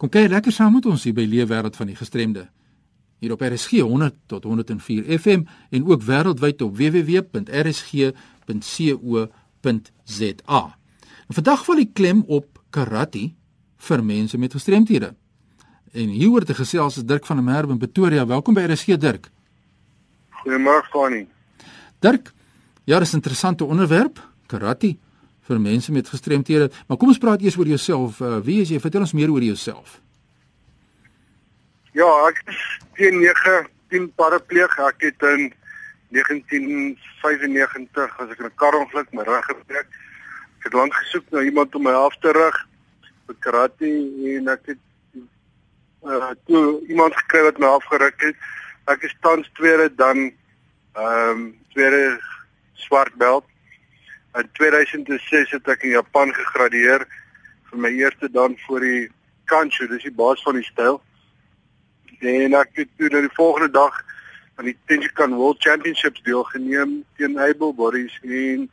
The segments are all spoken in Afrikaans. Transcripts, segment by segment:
Kom kyk lekker saam met ons hier by Leefwêreld van die Gestremde. Hier op RSG 100 tot 104 FM en ook wêreldwyd op www.rsg.co.za. Vandag val die klem op karate vir mense met gestremthede. En hieroor te gesels is Dirk van der Merwe in Pretoria. Welkom by RSG Dirk. Goeiemôre Connie. Dirk, ja, dis 'n interessante onderwerp, karate vir mense met gestremthede. Maar kom ons praat eers oor jouself. Uh, wie is jy? Vertel ons meer oor jouself. Ja, ek is teen 9 10 parapleeg. Ek het in 1995 as ek 'n karongeluk my rug gebreek. Ek het lank gesoek na iemand om my af te rig vir karate en ek het uh toe iemand gekry wat my afgeruk het. Ek is tans tweede dan ehm um, tweede swart belt In 2006 het ek in Japan gegradueer vir my eerste dan vir die Kanshu, dis die baas van die styl. En ek het toe die volgende dag aan die Tenjikan World Championships deelgeneem teen able bodies en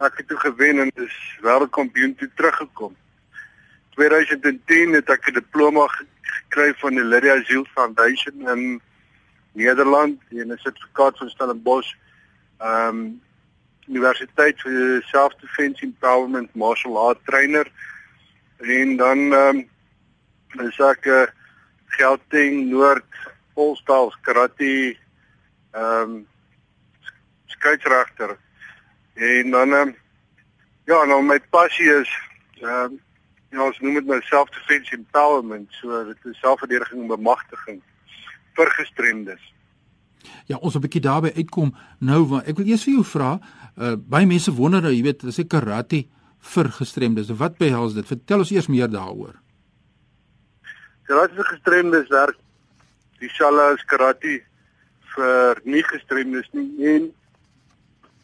ek het toe gewen en dis wêreldkampioen toe teruggekom. 2010 het ek 'n diploma gekry van die Lydia Ziel Foundation in Nederland en 'n sertifikaat van Stellenbosch. Ehm um, Universiteit vir Self Defense Empowerment Martial Art trainer. En dan ehm um, is ek uh, Gauteng Noord Volstaal karate ehm um, skeieregter. En dan um, ja, nou my passie is ehm um, ja, ons noem dit nou Self Defense Empowerment, so dit is selfverdediging en bemagtiging vir gestremdes. Ja, ons 'n bietjie daarby uitkom. Nou, want ek wil eers vir jou vra, uh, baie mense wonder nou, jy weet, dis 'n karate vir gestremdes. Wat behels dit? Vertel ons eers meer daaroor. Karate vir gestremdes werk dieselfde as karate vir nie gestremdes nie. En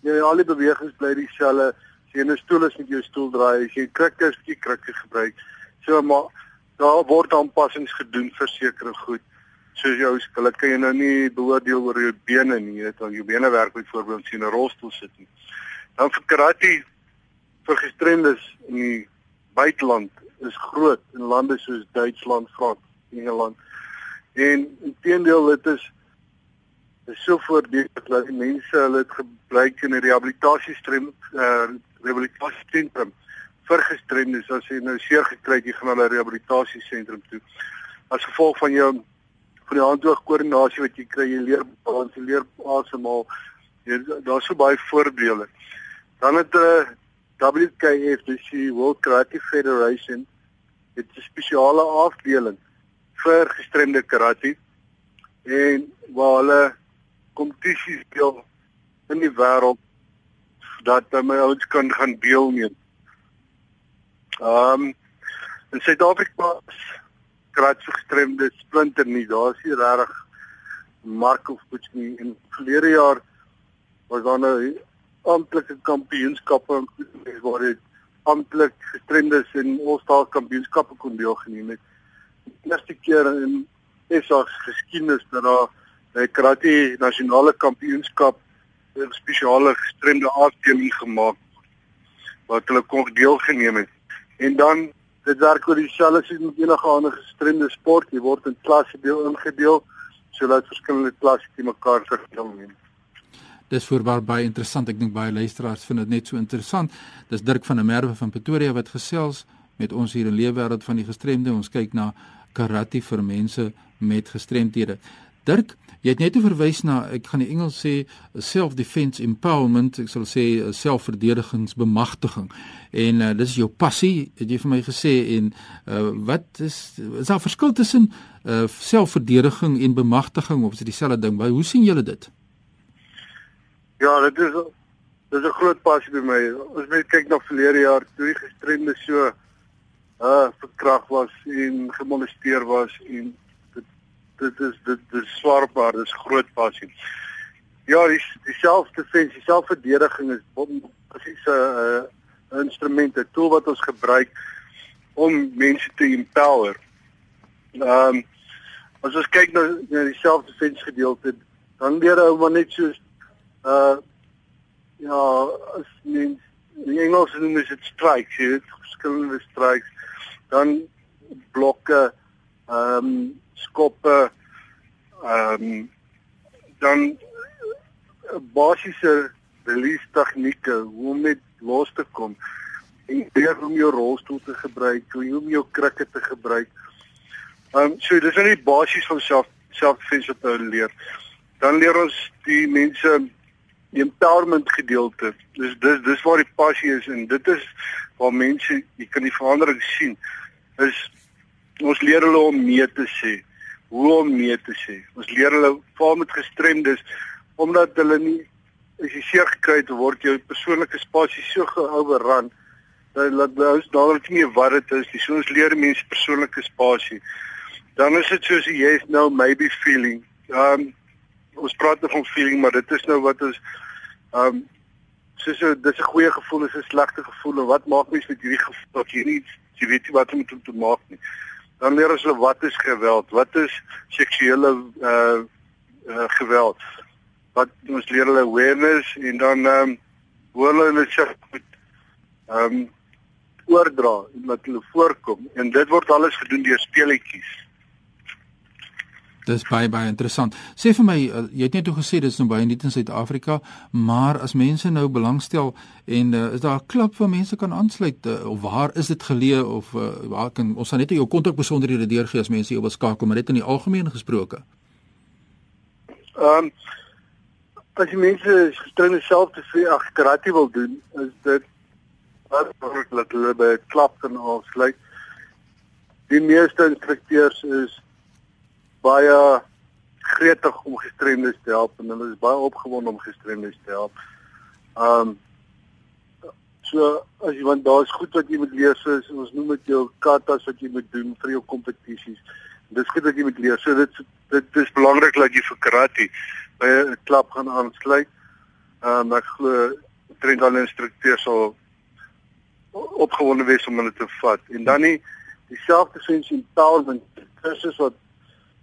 jy al die bewegings bly dieselfde. As jy 'n stoel is met jou stoel draai, as jy krikke is, jy krikke gebruik. So maar daar word aanpassings gedoen vir sekere goed soos jou skille kan jy nou nie beoordeel oor jou bene nie, jy weet al jou bene werk byvoorbeeld in 'n rolstoel sit nie. Dan vir karate vir gestremdes in die buiteland is groot in lande soos Duitsland, Frans, Engeland. En inteendeel dit is is so voordelig dat die mense hulle dit gebruik in 'n rehabilitasiesentrum uh, eh, rehabilitasiesentrum vir gestremdes as jy nou seer gekry het, jy gaan na 'n rehabilitasiesentrum toe. As gevolg van jou van die handoog koördinasie wat jy kry, jy leer balans, jy leer asemhaal. Daar's so baie voorbeelde. Dan het 'n uh, eh, WKF, dis die World Karate Federation, het 'n spesiale afdeling vir gestremde karate en waar hulle kompetisies speel in die wêreld dat my ouens kan gaan deelneem. Ehm um, in Suid-Afrika krats gestremde splinter nie. Daar's nie regtig mark of iets nie. In verlede jaar was daar 'n nou amptelike kampioenskappe waar dit amptelik gestremdes in All-Star kampioenskappe kon deelgeneem het. Die eerste keer in SA geskiedenis dat daar 'n karate nasionale kampioenskap 'n spesiale gestremde afdeling gemaak wat hulle kon deelgeneem het. En dan dit werk oor dieselfde soos met enige ander gestremde sport. Jy word in klasse deel ingedeel sodat verskillende klasse te mekaar verdeel neem. Dis voorbaar baie interessant. Ek dink baie luisteraars vind dit net so interessant. Dis Dirk van der Merwe van Pretoria wat gesels met ons hier in Leefwêreld van die gestremde. Ons kyk na karate vir mense met gestremthede. Dirk, jy het net verwys na ek gaan die Engels sê self defense empowerment, ek sal sê selfverdedigingsbemagtiging. En uh, dis jou passie, het jy vir my gesê en uh, wat is is daar verskil tussen uh, selfverdediging en bemagtiging of is dit dieselfde ding? Hoe sien julle dit? Ja, dit is dit is 'n groot passie by my. Ons moet kyk na verlede jaar toe die gestremde so uh verkragt was en gemolesteer was en dit is dit dis swaarbaar, dis groot passie. Ja, die dieselfde defensie, selfverdediging is presies 'n 'n instrument, 'n tool wat ons gebruik om mense te empower. Ehm um, as ons kyk na na die selfdefensie gedeelte, dan leer ou maar net soos uh ja, as mens die Engels noem dit strikes, jy weet, verskillende strikes, dan blokke ehm um, skoppe ehm um, dan basiese release tegnieke hoe om met los te kom en leer hoe om jou rolstoel te gebruik, hoe om jou krikke te gebruik. Ehm um, so dis net basies van self selfdefense wat hulle leer. Dan leer ons die mense die empowerment gedeelte. Dis dis dis waar die passie is en dit is waar mense jy kan die verandering sien. Is ons leer hulle om nee te sê. Hoe om nee te sê. Ons leer hulle veral met gestremdes omdat hulle nie as jy seer gekry het word jou persoonlike spasie so geoverrun dat laat ons dadelik nie wat dit is nie. So ons leer mense persoonlike spasie. Dan is dit soos jy yes nou maybe feeling. Ehm um, ons praat van feeling, maar dit is nou wat ons ehm um, soos dis 'n goeie gevoel, is 'n slegte gevoel en wat maak mens met hierdie gevoel dat jy nie jy weet nie wat om te maak nie. Dan leer ons hulle wat is geweld, wat is seksuele uh uh geweld. Wat ons leer hulle awareness en dan ehm um, hoe hulle hulle self moet ehm um, oordra en wat hulle voorkom en dit word alles gedoen deur speletjies. Dis baie baie interessant. Sê vir my, uh, jy het net toe gesê dit is nou baie nie in Suid-Afrika, maar as mense nou belangstel en uh, is daar 'n klub waar mense kan aansluit uh, of waar is dit geleë of uh, waar kan ons dan net jou kontak besonderhede deurgee as mense jou wil skakel, maar net in die algemeen gesproke? Ehm um, as jy mense gestremde self te sê ag karate wil doen, is dit wat dat hulle by 'n klub kan aansluit. Die meeste instrukteurs is baie gretig om gestremdes te help en hulle is baie opgewonde om gestremdes te help. Um so as jy want daar's goed wat jy moet leer so ons noem dit jou katas wat jy moet doen vir jou kompetisies. Dis goed dat jy moet leer. So dit dit is belangrik dat jy vir karate by 'n klub gaan aansluit. Um ek glo trend al instrukteurs sal opgewonde wees om hulle te vat. En dan nie dieselfde sens empowerment kursus wat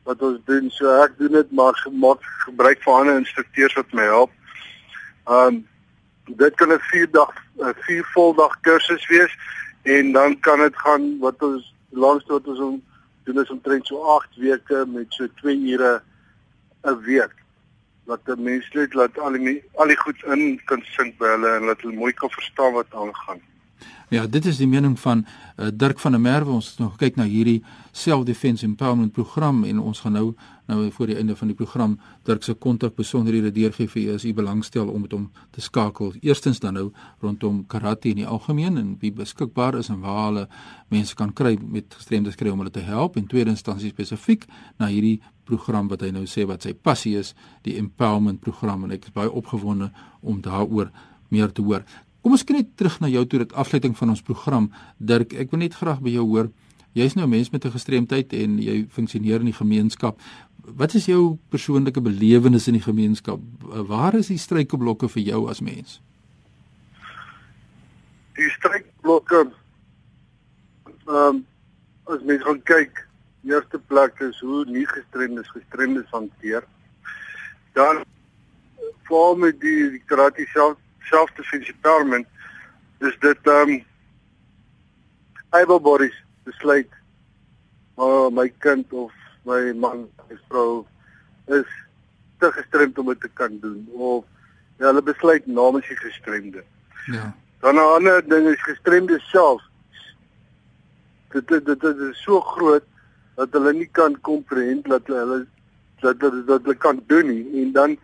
wat ons doen. So ek doen dit maar gemaak gebruik van ander instrukteurs wat my help. Um dit kan 'n 4 dag 'n 4 voldag kursus wees en dan kan dit gaan wat ons langste wat ons om, doen is omtrent so 8 weke met so 2 ure 'n week wat die mense net laat al die al die goed in kan sink by hulle en laat hulle mooi kan verstaan wat aangaan. Ja, dit is die mening van uh, Dirk van der Merwe. Ons het nog kyk na hierdie self-defense empowerment program en ons gaan nou nou voor die einde van die program Dirk se kontak besonderhede deurgee vir u as u belangstel om met hom te skakel. Eerstens dan nou rondom karate in die algemeen en wie beskikbaar is en waar hulle mense kan kry met gestremdes kry om hulle te help en tweede instansie spesifiek na hierdie program wat hy nou sê wat sy passie is, die empowerment program en ek is baie opgewonde om daaroor meer te hoor. Kom ons kyk net terug na jou toe dit afsluiting van ons program. Dirk, ek wil net graag by jou hoor. Jy's nou 'n mens met 'n gestremdheid en jy funksioneer in die gemeenskap. Wat is jou persoonlike belewenis in die gemeenskap? Waar is die struikelblokke vir jou as mens? Die struikelblokke ehm um, as mens gaan kyk, eerste plek is hoe nie gestremdes gestremdes hanteer. Dan voor met die, die karate self self-defense empowerment is dit ehm um, able bodies besluit maar my kind of my man of vrou is te gestremd om dit te kan doen of ja, hulle besluit namens die gestremde. Ja. Dan 'n ander ding is gestremde self. Dit dit dit is so groot dat hulle nie kan komprehend dat hulle dat dat dat hulle kan doen nie en dan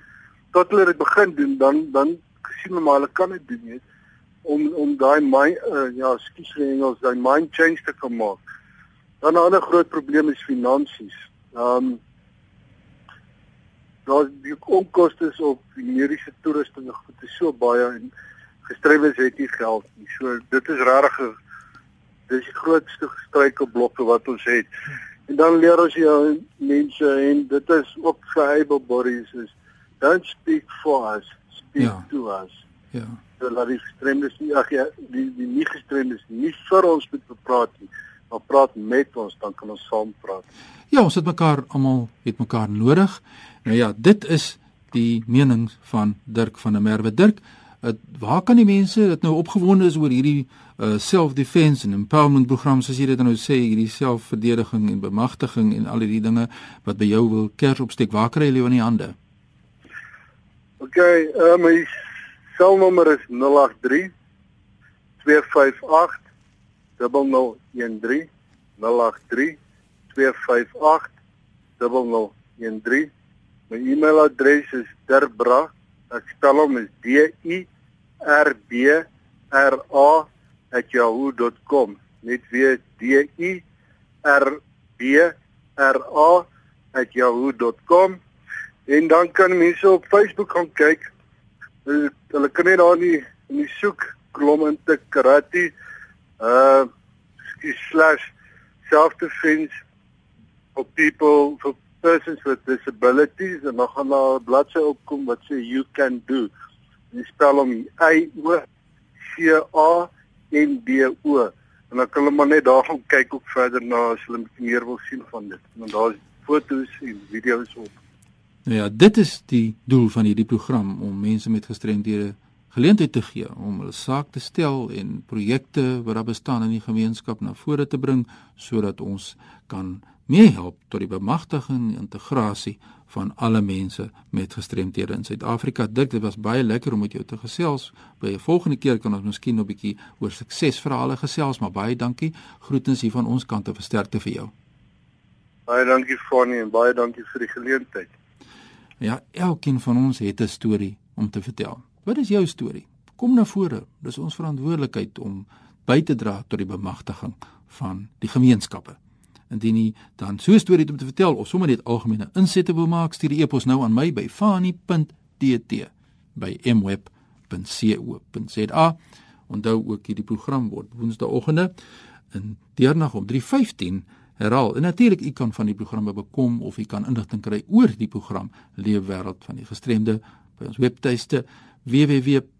tot hulle dit begin doen dan dan gesien maar hulle kan dit doen net om om daai mind uh, ja, skuis vir Engels, daai mind change te kan maak. Dan 'n ander groot probleem is finansies. Ehm um, daar die onkoste op mediese toerusting en goed is so baie en gestremdes het nie geld nie. So dit is regtig dis die grootste struikelblokke wat ons het. En dan leer ons jou mense en dit is ook vir able bodies is don't speak for us speak ja. to us. Ja. So laat die gestremdes nie ag ja, die die nie gestremdes nie vir ons moet praat nie, maar praat met ons dan kan ons saam praat. Ja, ons het mekaar almal het mekaar nodig. Nou ja, dit is die mening van Dirk van der Merwe. Dirk, Uh, waar kan die mense dit nou opgewonde is oor hierdie uh self-defense en empowerment program soos jy dit nou sê, hierdie selfverdediging en bemagtiging en al hierdie dinge wat by jou wil kers opsteek. Waar kry hulle in die hande? OK, uh my selnommer is 083 258 0013 083 258 0013 My e-mailadres is derbra, ek spel hom is D I R B R A @yahoo.com. Net weer D I R B R A @yahoo.com. En dan kan mense op Facebook gaan kyk. Hulle kan net daar in die, in die soek kolom in te karate uh slash self defense for people for persons with disabilities en dan gaan daar 'n bladsy opkom wat sê you can do. Jy spel hom I O C A N D O en dan kan hulle maar net daar gaan kyk ook verder na as hulle meer wil sien van dit. En daar's foto's en video's op. Nou ja, dit is die doel van hierdie program om mense met gestremdhede geleentheid te gee om hulle saak te stel en projekte wat daar bestaan in die gemeenskap na vore te bring sodat ons kan meehelp tot die bemagtiging en integrasie van alle mense met gestremthede in Suid-Afrika. Dit was baie lekker om met jou te gesels. By 'n volgende keer kan ons miskien 'n bietjie oor suksesverhale gesels, maar baie dankie. Groetens hier van ons kant te versterkte vir jou. Baie dankie Fanny en baie dankie vir die geleentheid. Ja, elkeen van ons het 'n storie om te vertel. Wat is jou storie? Kom na vore. Dis ons verantwoordelikheid om by te dra tot die bemagtiging van die gemeenskappe indien jy dan so 'n storie om te vertel of sommer net algemene insette wil maak, stuur die e-pos nou aan my by fani.tt by mweb.co.za. Onthou ook hierdie program word woensdaeoggende in deernag om 3:15 herhaal. En natuurlik u kan van die programme bekom of u kan inligting kry oor die program Leefwêreld van die gestremde by ons webtuiste www.rsg.co.za.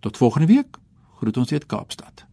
Tot volgende week. Groet ons uit Kaapstad.